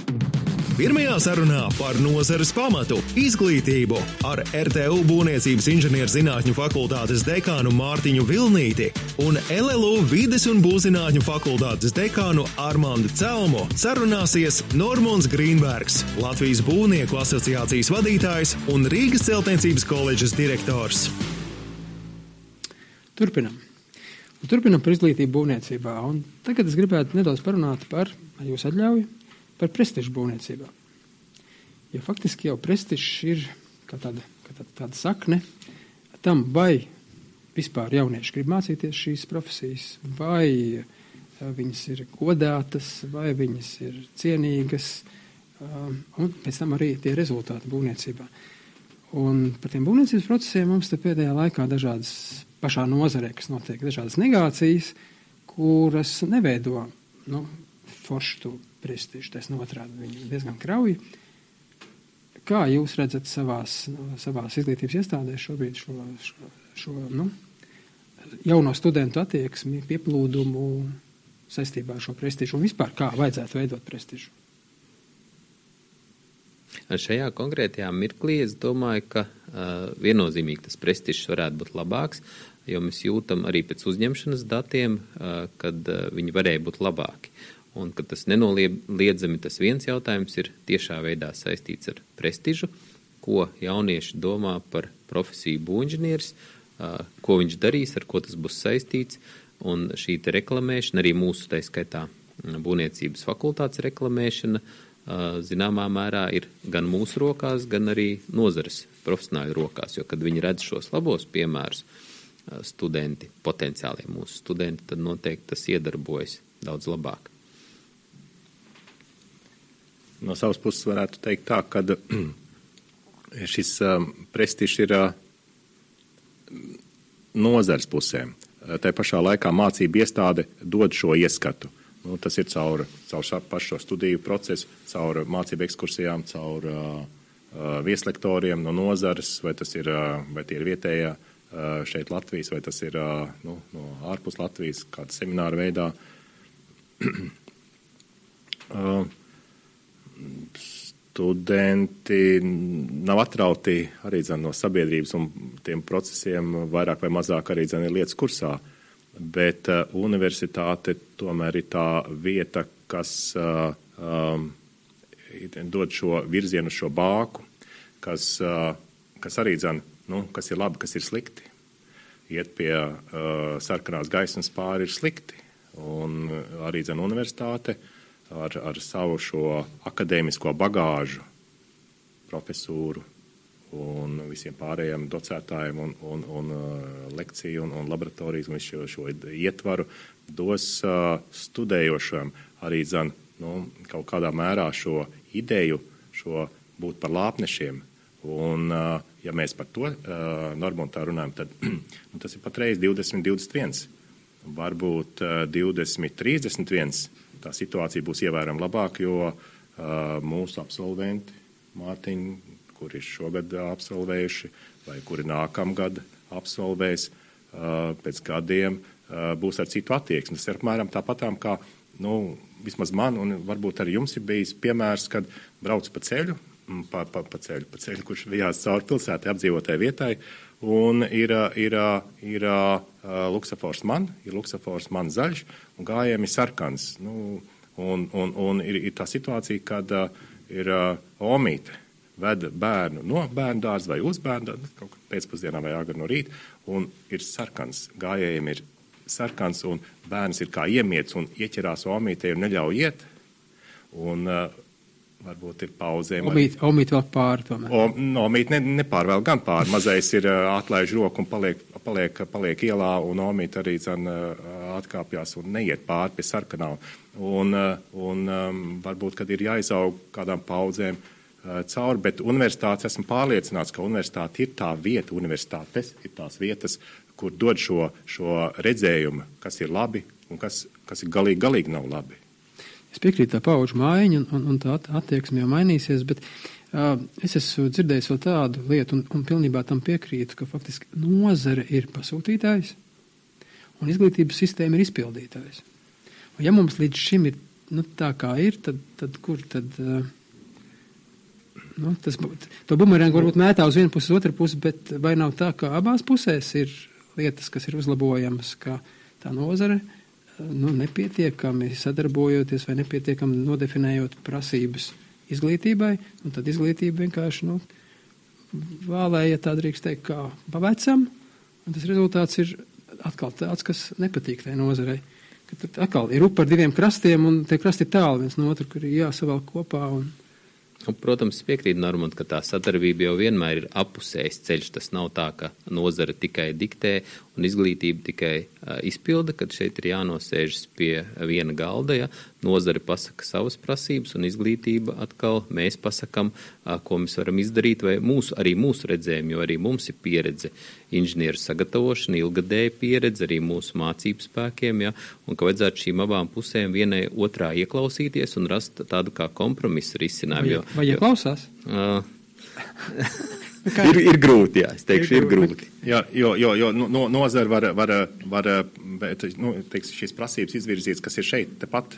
Pirmajā sarunā par nozares pamatu - izglītību ar RTU Būvniecības inženierzinātņu fakultātes dekānu Mārtiņu Vilnīti un LLU vides un būvzinātņu fakultātes dekānu Armandu Celmu sarunāsies Normons Grīnbergs, Latvijas Būvnieku asociācijas vadītājs un Rīgas celtniecības koledžas direktors. Turpinam. Turpinam par izglītību būvniecībā. Un tagad es gribētu nedaudz parunāt par, ja jūs atļauju, par prestižu būvniecībā. Jo faktiski jau prestižs ir kā tāda, kā tāda, tāda sakne tam, vai vispār jaunieši grib mācīties šīs profesijas, vai eh, viņas ir godātas, vai viņas ir cienīgas, um, un pēc tam arī tie rezultāti būvniecībā. Un par tiem būvniecības procesiem mums te pēdējā laikā dažādas pašā nozarē, kas notiek, dažādas negācijas, kuras neveido nu, foršu to prestižu, tas notrāda viņu diezgan krauji. Kā jūs redzat savās, savās izglītības iestādēs šobrīd šo, šo, šo nu, jauno studentu attieksmi, pieplūdumu saistībā ar šo prestižu un vispār kā vajadzētu veidot prestižu? Šajā konkrētajā mirklī es domāju, ka uh, viennozīmīgi tas prestižs varētu būt labāks, jo mēs jūtam arī pēc uzņemšanas datiem, uh, kad uh, viņi varēja būt labāki. Un, ka tas nenoliedzami tas viens jautājums ir tiešā veidā saistīts ar prestižu, ko jaunieši domā par profesiju būvniecības, ko viņš darīs, ar ko tas būs saistīts. Un šī reklamēšana, arī mūsu tā skaitā būvniecības fakultātes reklamēšana, zināmā mērā ir gan mūsu rokās, gan arī nozares profesionāļu rokās. Jo, kad viņi redz šos labos piemērus, studenti, potenciālie mūsu studenti, tad noteikti tas iedarbojas daudz labāk. No savas puses varētu teikt tā, ka šis um, prestižs ir uh, nozars pusēm. Tā pašā laikā mācība iestāde dod šo ieskatu. Nu, tas ir caur, caur pašu studiju procesu, caur mācību ekskursijām, caur uh, uh, vieslektoriem no nozares, vai ir, uh, vai tie ir vietējā šeit Latvijas, vai tas ir nu, no ārpus Latvijas, kāda semināra veidā. studenti nav atrauti arī dzen, no sabiedrības un tiem procesiem vairāk vai mazāk arī dzen, ir lietas kursā. Bet uh, universitāte tomēr ir tā vieta, kas uh, um, dod šo virzienu, šo bāku, kas, uh, kas arī dzen, nu, kas ir labi, kas ir slikti. Iet pie uh, sarkanās gaismas pāri ir slikti. Un arī dzen universitāte uh, ar, ar savu šo akadēmisko bagāžu, profesūru un visiem pārējiem docētājiem un, un, un uh, lekciju un, un laboratorijas un šo, šo ietvaru dos uh, studējošiem arī zan, nu, kaut kādā mērā šo ideju, šo būt par lāpnešiem. Un, uh, ja mēs par to normontā runājam, tad nu, tas ir patreiz 20, 21. Varbūt uh, 20, 31 tā situācija būs ievērojami labāka, jo uh, mūsu absolventi, Mārtiņi, kuri šogad absolvējuši vai kuri nākamgad absolvēs, uh, pēc gadiem uh, būs ar citu attieksmi. Tas ir apmēram tāpatām kā, nu, vismaz man un varbūt arī jums ir bijis piemērs, kad brauc pa ceļu, pa, pa, pa ceļu, pa ceļu, kurš vijās cauri pilsētai apdzīvotai vietai, un ir, ir, ir, ir luksafors man, ir luksafors man zaļš, un gājiem ir sarkans. Nu, un, un, un ir, ir tā situācija, kad ir omīte veda bērnu no bērnu dārza vai uz bērnu dārza, kaut kā pēcpusdienā vai agri no rīta, un ir sarkans. Gājējiem ir sarkans, un bērns ir kā iemiets un ieķerās omītei un neļauj iet. Un, uh, varbūt ir pauzēm. Omīt, omīt vēl pāri tomēr. O, no, omīt ne, nepārvēl gan pāri. Mazais ir atlaiž roku un paliek, paliek, paliek ielā, un omīt arī zan, atkāpjās un neiet pāri pie sarkanām. Un, un varbūt, kad ir jāizaug kādām paudzēm cauri, bet universitātes esmu pārliecināts, ka universitāte ir tā vieta, universitātes ir tās vietas, kur dod šo, šo redzējumu, kas ir labi un kas, kas ir galīgi, galīgi nav labi. Es piekrītu tā pauģu mājiņa, un, un, un tā attieksme jau mainīsies, bet uh, es esmu dzirdējis vēl tādu lietu, un, un pilnībā tam piekrītu, ka faktiski nozare ir pasūtītājs, un izglītības sistēma ir izpildītājs. Un ja mums līdz šim ir nu, tā kā ir, tad, tad kur tad? Uh, Nu, tas, to bumerangu varbūt mētā uz vienu pusi, uz otru pusi, bet vai nav tā, ka abās pusēs ir lietas, kas ir uzlabojamas, ka tā nozare nu, nepietiekami sadarbojoties vai nepietiekami nodefinējot prasības izglītībai, un tad izglītība vienkārši nu, vēlēja, tā drīkst teikt, kā pavecam, un tas rezultāts ir atkal tāds, kas nepatīk tai nozarei. Tad atkal ir up par diviem krastiem, un tie krasti ir tālu viens no otru, kur ir jāsavalk kopā. Un, Nu, protams, piekrīt Normand, ka tā sadarbība jau vienmēr ir apusējs ceļš. Tas nav tā, ka nozara tikai diktē un izglītība tikai uh, izpilda, kad šeit ir jānosēžas pie viena galda. Ja? Nozare pasaka savas prasības un izglītība atkal mēs pasakam, uh, ko mēs varam izdarīt, vai mūsu, arī mūsu redzējumi, jo arī mums ir pieredze inženieru sagatavošana, ilgadēja pieredze arī mūsu mācību spēkiem, ja? un ka vajadzētu šīm abām pusēm vienai otrā ieklausīties un rast tādu kā kompromisu risinājumu. Vai, vai ieklausās? Uh, ir, ir grūti, jā, es teikšu, ir, ir grūti. Jā, jo, jo, jo no, nozara var, var, var bet, nu, teiks, šīs prasības izvirzītas, kas ir šeit, tepat,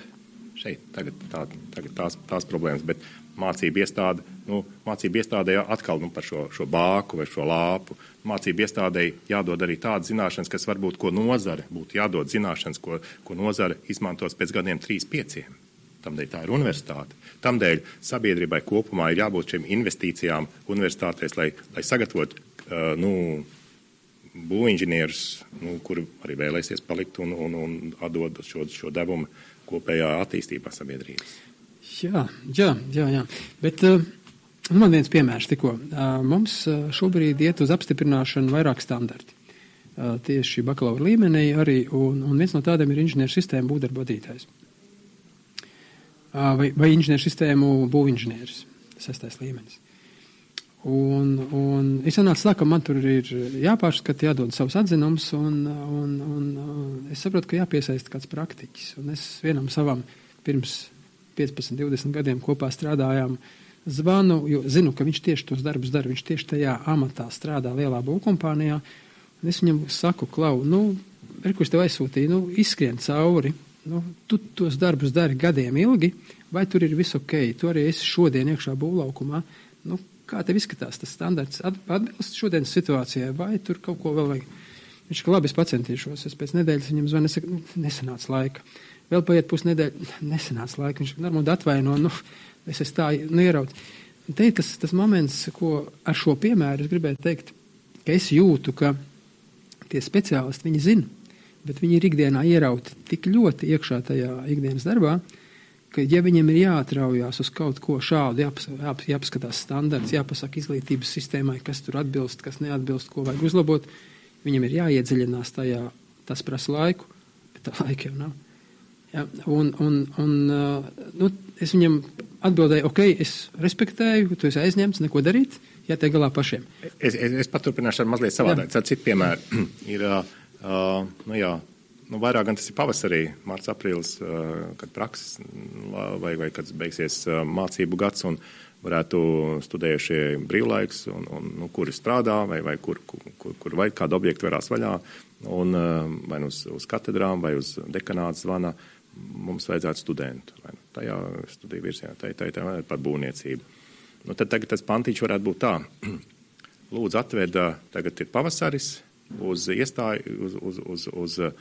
šeit, tagad, tā, tagad tās, tās problēmas, bet mācību iestāde, nu, mācību iestādē atkal nu, par šo, šo bāku vai šo lāpu. Mācību iestādēji jādod arī tādas zināšanas, kas varbūt, ko nozare būtu jādod zināšanas, ko, ko nozare izmantos pēc gadiem trīs, pieciem. Tamdēļ tā ir universitāte. Tamdēļ sabiedrībai kopumā ir jābūt šīm investīcijām universitātēs, lai, lai sagatavotu uh, nu, būvinženierus, nu, kuri arī vēlēsies palikt un, un, un atdot šo, šo devumu kopējā attīstībā sabiedrības. Jā, jā, jā. jā. Bet, uh, man viens piemērs tikko. Mums šobrīd iet uz apstiprināšanu vairāk standarti. Tieši bakalaura līmenī arī, un, un viens no tādiem ir inženieru sistēmu būvdarba vadītājs vai, vai inženieru sistēmu būvinženieris, sestais līmenis. Un, un es sanācu tā, ka man tur ir jāpārskata, jādod savus atzinumus, un, un, un, un es saprotu, ka jāpiesaista kāds praktiķis. Un es vienam savam pirms 15, 20 gadiem kopā strādājām, zvanu, jo zinu, ka viņš tieši tos darbus dara, viņš tieši tajā amatā strādā lielā būvkompānijā. Es viņam saku, Klau, nu, ir, kurš tev aizsūtīja, nu, izskrien cauri, nu, tu tos darbus dari gadiem ilgi, vai tur ir viss ok, tu arī esi šodien iekšā būvlaukumā, nu, kā tev izskatās tas standarts, atbilst šodienas situācijai, vai tur kaut ko vēl vajag. Viņš ka labi, es pacentīšos, es pēc nedēļas viņam zvanu, es saku, nu, nesanāca laika. Vēl paiet pusnedēļa, nesanāca laika, viņš varbūt atvaino, nu, es esmu tā, nu, ieraut. Te ir tas, tas moments, ko ar šo piemēru es gribēju teikt, ka es jūtu, ka tie speciālisti, viņi zina, bet viņi ir ikdienā ierauti tik ļoti iekšā tajā ikdienas darbā, ka, ja viņiem ir jāatraujās uz kaut ko šādu, jāpas, jāpas, jāpaskatās standarts, jāpasaka izglītības sistēmai, kas tur atbilst, kas neatbilst, ko vajag uzlabot, viņam ir jāiedziļinās tajā, tas prasa laiku, bet tā laika jau nav. Ja, un, un, un, nu, es viņam atbildēju, ok, es respektēju, tu esi aizņemts, neko darīt, jātiek galā pašiem. Es, es, es paturpināšu ar mazliet savādāk. Citu piemēru ir Uh, nu, jā, nu, vairāk gan tas ir pavasarī, mārts, aprīlis, uh, kad prakses vai, vai kad beigsies uh, mācību gads varētu studējušie brīvlaiks, un, un, nu, kuri strādā vai, vai kur, kur, kur, vai kādu objektu verās vaļā, un vai nu uz, uz katedrām vai uz dekanāts zvana, mums vajadzētu studentu. Vai nu tajā studiju virzienā, tai, tai, tai par būvniecību. Nu, tad tagad tas pantīčs varētu būt tā. Lūdzu, atved, tagad ir pavasaris, uz iestāju, uz, uz, uz, uz uh,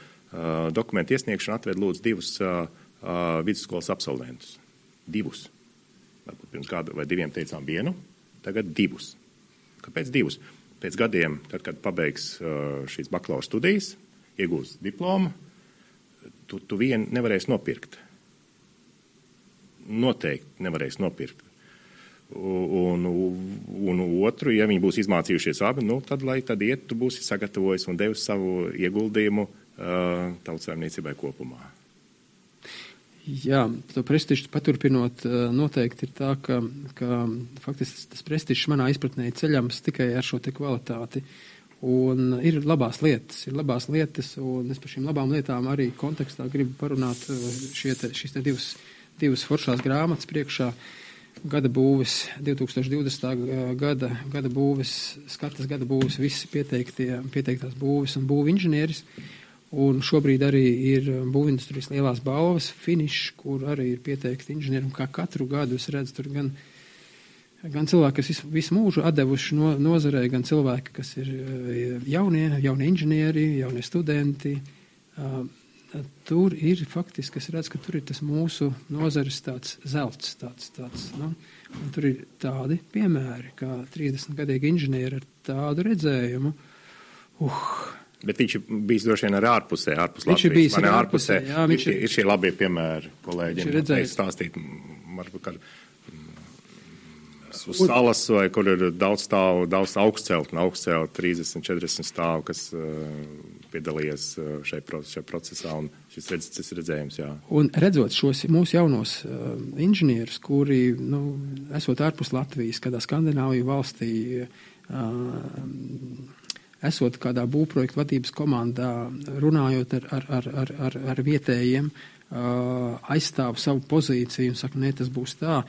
dokumentu iesniegšanu atved lūdzu divus uh, uh, vidusskolas absolventus. Divus. Varbūt pirms gada vai diviem teicām vienu, tagad divus. Kāpēc divus? Pēc gadiem, tad, kad pabeigs uh, šīs bakalaura studijas, iegūs diplomu, tu, tu vienu nevarēsi nopirkt. Noteikti nevarēsi nopirkt. Un, un otru, ja viņi būs izmācījušies abi, nu, tad, lai tad iet, tu būsi sagatavojis un devis savu ieguldījumu uh, tautsēmniecībai kopumā. Jā, to prestižu paturpinot, noteikti ir tā, ka, ka faktiski tas prestižs manā izpratnē ir ceļams tikai ar šo te kvalitāti. Un ir labās lietas, ir labās lietas, un es par šīm labām lietām arī kontekstā gribu parunāt šie te, šīs te divas divas foršās grāmatas priekšā. Gada būvis, 2020. gada, gada būvis, skatas gada būvis, visi pieteiktās būvis un būvi inženieris. Un šobrīd arī ir būvindustrijas lielās balvas finišs, kur arī ir pieteikti inženieri. Kā katru gadu es redzu tur gan, gan cilvēki, kas visu, mūžu atdevuši no, nozarei, gan cilvēki, kas ir jaunie, jaunie inženieri, jaunie studenti. Uh, tur ir faktiski, es redzu, ka tur ir tas mūsu nozares tāds zelts, tāds, tāds, nu, un tur ir tādi piemēri, kā 30 gadīgi inženieri ar tādu redzējumu. Uh, Bet viņš ir bijis droši vien arī ārpusē, ārpus viņš Latvijas. ir bijis arī ārpusē. ārpusē, jā, viņš ir, ir- šie labie piemēri, kolēģi. Viņš ir redzējis. Stāstīt, varbūt, ka uz salas vai kur ir daudz stāvu, daudz augstcelt un augstcelt 30, 40 stāvu, kas uh, piedalījies uh, šajā, pro, šajā procesā. Šis redz, tas redzējums, jā. Un redzot šos mūsu jaunos uh, inženierus, kuri, nu, esot ārpus Latvijas, kādā Skandināviju valstī, uh, esot kādā būvprojektu vadības komandā, runājot ar, ar, ar, ar, ar, ar vietējiem, uh, aizstāv savu pozīciju un saka, nē, tas būs tā.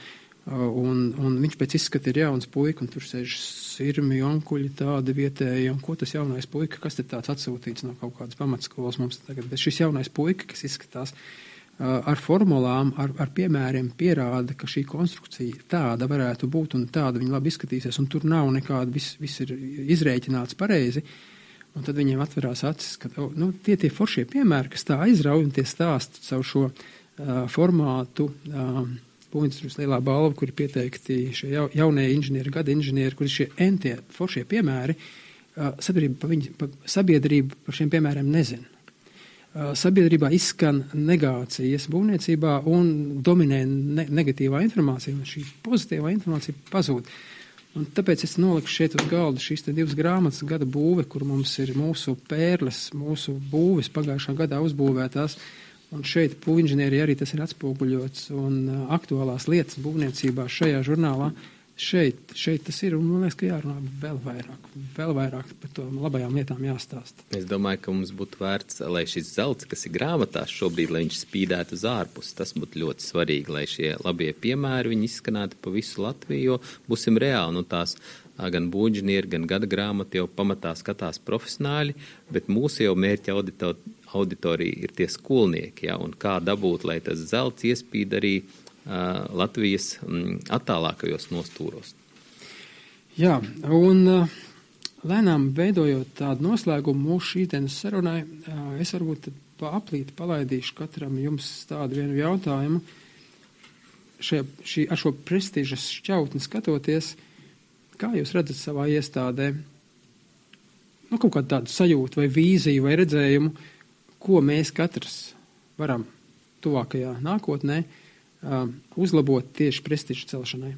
Uh, un, un viņš pēc izskata ir jauns puika, un tur sēž sirmi, onkuļi tādi vietēji, un ko tas jaunais puika, kas te tāds atsūtīts no kaut kādas pamatskolas mums tagad, bet šis jaunais puika, kas izskatās uh, ar formulām, ar, ar piemēriem pierāda, ka šī konstrukcija tāda varētu būt un tāda viņa labi izskatīsies, un tur nav nekāda, viss, viss ir izrēķināts pareizi. Un tad viņiem atverās acis, ka nu, tie tie foršie piemēri, kas tā aizrauj un tie stāsti caur šo uh, formātu. Uh, Būvniecības lielā balva, kur ir pieteikti šie jau, jaunie inženieri, gada inženieri, kur ir šie entie foršie piemēri, uh, sabiedrība, pa viņi, pa, sabiedrība par šiem piemēriem nezina. Uh, sabiedrībā izskan negācijas būvniecībā un dominē ne, negatīvā informācija, un šī pozitīvā informācija pazūd. Un tāpēc es noliku šeit uz galda šīs divas grāmatas gada būve, kur mums ir mūsu pērles, mūsu būves pagājušā gadā uzbūvētās. Un šeit būvinženierija arī tas ir atspoguļots un uh, aktuālās lietas būvniecībā šajā žurnālā. Šeit, šeit tas ir, un man liekas, ka jārunā vēl vairāk, vēl vairāk par to labajām lietām jāstāsta. Es domāju, ka mums būtu vērts, lai šis zelts, kas ir grāmatās šobrīd, lai viņš spīdētu uz ārpus, tas būtu ļoti svarīgi, lai šie labie piemēri viņi izskanētu pa visu Latviju, jo būsim reāli, nu tās gan būģinieri, gan gada grāmata jau pamatā skatās profesionāļi, bet mūsu jau mērķa audito, auditorija ir tie skolnieki, ja, un kā dabūt, lai tas zelts iespīd arī uh, Latvijas mm, attālākajos nostūros. Jā, un uh, lēnām veidojot tādu noslēgumu mūsu šīdienas sarunai, uh, es varbūt pa aplīti palaidīšu katram jums tādu vienu jautājumu. Šie, šī, ar šo prestižas šķautni skatoties, kā jūs redzat savā iestādē, nu, kaut kādu tādu sajūtu vai vīziju vai redzējumu, ko mēs katrs varam tuvākajā nākotnē uzlabot tieši prestižu celšanai?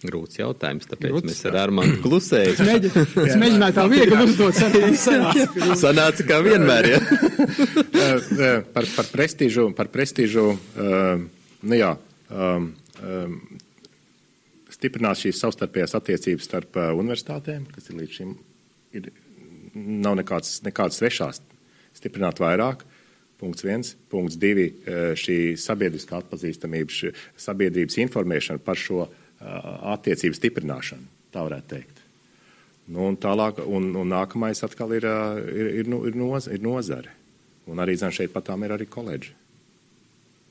Grūts jautājums, tāpēc Grūts, mēs ar Armānu klusējam. Mēģi, es mēģināju tā viegli uzdot sarunu. Sanāca kā vienmēr, ja? Par, par prestižu, par prestižu uh, nu jā, um, um, stiprināt šīs savstarpējās attiecības starp uh, universitātēm, kas ir līdz šim ir, nav nekāds, nekāds svešās. Stiprināt vairāk. Punkts viens. Punkts divi uh, - šī sabiedriskā atpazīstamība, šī sabiedrības informēšana par šo uh, attiecību stiprināšanu, tā varētu teikt. Nu, un tālāk, un, un nākamais atkal ir, uh, ir, ir, nu- ir, noz, ir nozare. Un arī zin, šeit patām ir arī koledži.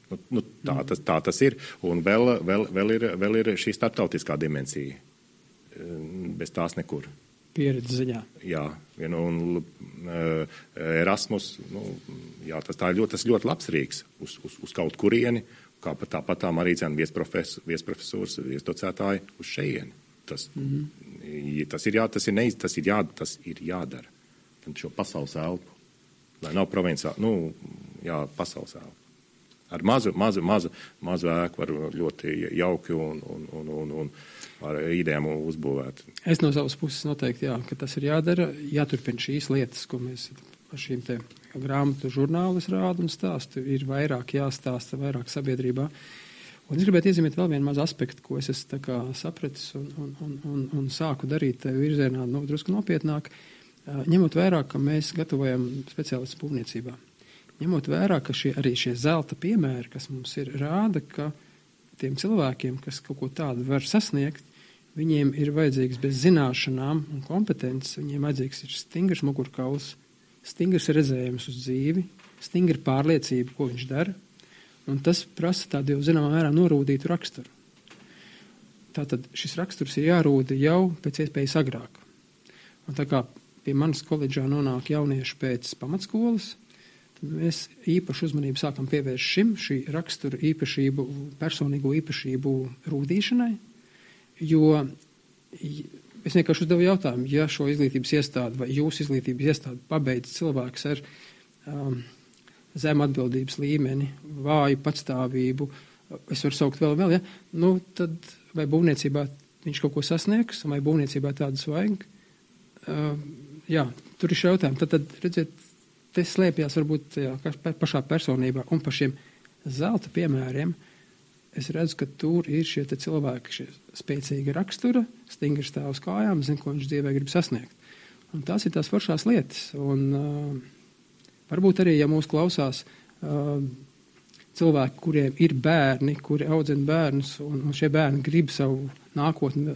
Nu, nu, tā, tas, tā tas ir. Un vēl, vēl, vēl, ir, vēl ir šī starptautiskā dimensija. Eh, Bez tās nekur. Pieredze ziņā. Jā, vien, un uh, Erasmus, nu, jā, tas, tā ir ļoti, tas ļoti labs rīks uz, uz, uz kaut kurieni, kā pat tāpat tām arī cena viesprofes, viesprofesūras, viesdocētāji uz šeieni. Tas, mm -hmm. tas, ir jā, tas, ir neiz, tas, ir jā, tas ir jādara. Un šo pasaules elpu, lai nav provinciāli, nu, jā, pasaules elpu. Ar mazu, mazu, mazu, mazu ēku var ļoti jauki un, un, un, un, un ar idejām uzbūvēt. Es no savas puses noteikti, jā, ka tas ir jādara, jāturpina šīs lietas, ko mēs par šīm te grāmatu žurnālus rādu un stāstu. Ir vairāk jāstāsta, vairāk sabiedrībā. Un es gribētu iezīmēt vēl vienu mazu aspektu, ko es esmu sapratis un, un, un, un, un sāku darīt tajā virzienā nu, drusku nopietnāk, ā, ņemot vērā, ka mēs gatavojam speciālistus būvniecībā. Ņemot vērā, ka šie, arī šie zelta piemēri, kas mums ir, rāda, ka tiem cilvēkiem, kas kaut ko tādu var sasniegt, viņiem ir vajadzīgs bez zināšanām un kompetences, viņiem vajadzīgs ir stingrs mugurkauls, stingrs redzējums uz dzīvi, stingra pārliecība, ko viņš dara, un tas prasa tādu jau zināmā mērā norūdītu raksturu. Tātad šis raksturs ir jārūda jau pēc iespējas agrāk. Un tā kā pie manas koledžā nonāk jaunieši pēc pamatskolas, Mēs īpašu uzmanību sākam pievērst šim, šī rakstura īpašību, personīgo īpašību rūdīšanai, jo es vienkārši uzdevu jautājumu, ja šo izglītības iestādi vai jūsu izglītības iestādi pabeidz cilvēks ar um, zemu atbildības līmeni, vāju patstāvību, es varu saukt vēl, vēl, ja, nu, tad vai būvniecībā viņš kaut ko sasniegs, vai būvniecībā tādas vajag? Uh, jā, tur ir šie jautājumi. Tad, tad redziet, te slēpjas varbūt jā, pašā personībā un par šiem zelta piemēriem. Es redzu, ka tur ir šie cilvēki, šie spēcīgi rakstura, stingri stāv uz kājām, zina, ko viņš dzīvē grib sasniegt. Un tās ir tās foršās lietas. Un, uh, varbūt arī, ja mūs klausās uh, cilvēki, kuriem ir bērni, kuri audzina bērnus, un, un šie bērni grib savu nākotni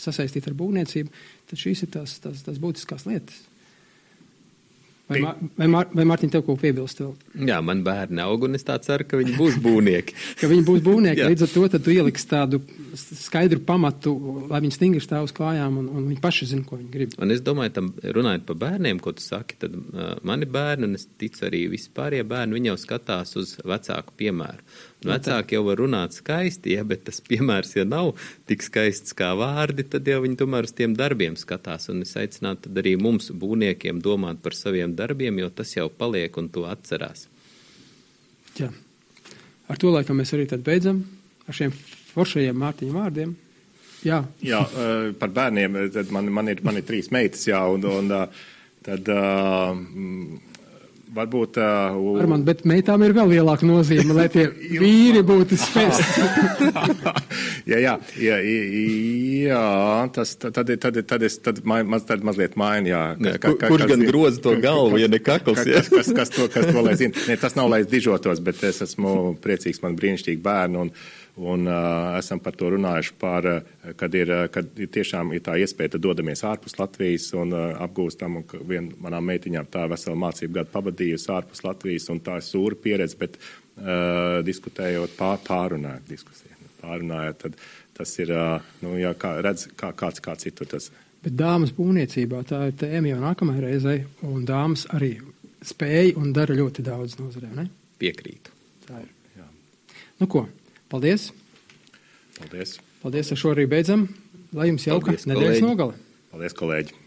sasaistīt ar būvniecību, tad šīs ir tās, tās, tās būtiskās lietas. Vai, Mar vai, Mar vai Mārtiņ, tev ko piebilst? Vēl? Jā, man bērni aug, un es tā ceru, ka viņi būs būvnieki. ka viņi būs būvnieki, līdz ar to tad tu ieliksi tādu skaidru pamatu, lai viņi stingri stāv uz kājām, un, un viņi paši zina, ko viņi grib. Un es domāju, tam runājot par bērniem, ko tu saki, tad uh, mani bērni, un es ticu arī vispārējie bērni, viņi jau skatās uz vecāku piemēru. Vecāki jau var runāt skaisti, ja, bet tas piemērs, ja nav tik skaists kā vārdi, tad jau viņi tomēr uz tiem darbiem skatās. Un es aicinātu arī mums, būvniekiem, domāt par saviem darbiem, jo tas jau paliek un to atcerās. Jā. Ar to laikam mēs arī tad beidzam ar šiem foršajiem Mārtiņa vārdiem. Jā, jā par bērniem man, man, ir, man ir trīs meitas, jā, un, un tad. Uh, Varbūt. Uh, Armand, bet meitām ir vēl lielāka nozīme, lai tie vīri būtu spēcīgi. jā, jā, jā, jā, tas tad, tad, tad, es tad maz, tad mazliet mainu, jā. jā ka, ka, kurš gan groza to galvu, ja ne kakls, jā. Kas, kas, kas to, kas to lai zina? Ne, tas nav, lai es dižotos, bet es esmu priecīgs, man brīnišķīgi bērni. Un, Un uh, esam par to runājuši, par, uh, kad, ir, uh, kad ir tiešām ir tā iespēja, tad dodamies ārpus Latvijas un uh, apgūstam. Un viena manām meitiņām tā vesela mācību gadu pavadījusi ārpus Latvijas, un tā ir sūra pieredze, bet uh, diskutējot pār, pārunājot diskusiju. Pārunājot, tad tas ir, uh, nu, jā, kā redz, kā, kāds, kāds ir tur tas. Bet dāmas būvniecībā tā ir tēma jau nākamajai reizei, un dāmas arī spēja un dara ļoti daudz nozarē, ne? Piekrītu. Tā ir. Jā. Nu ko? Paldies! Paldies! Paldies, ar šo arī beidzam. Lai jums jauka nedēļas nogale! Paldies, kolēģi!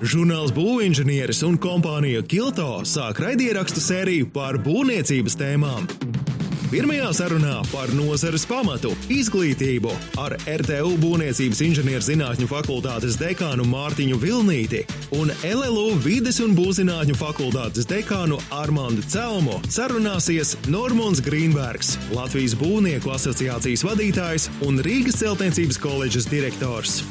Žurnāls būvinženieris un kompānija Kilto sāk raidierakstu sēriju par būvniecības tēmām. Pirmajā sarunā par nozares pamatu - izglītību ar RTU Būvniecības inženierzinātņu fakultātes dekānu Mārtiņu Vilnīti un LLU vides un būvzinātņu fakultātes dekānu Armandu Celmu sarunāsies Normons Grīnbergs, Latvijas Būvnieku asociācijas vadītājs un Rīgas celtniecības koledžas direktors.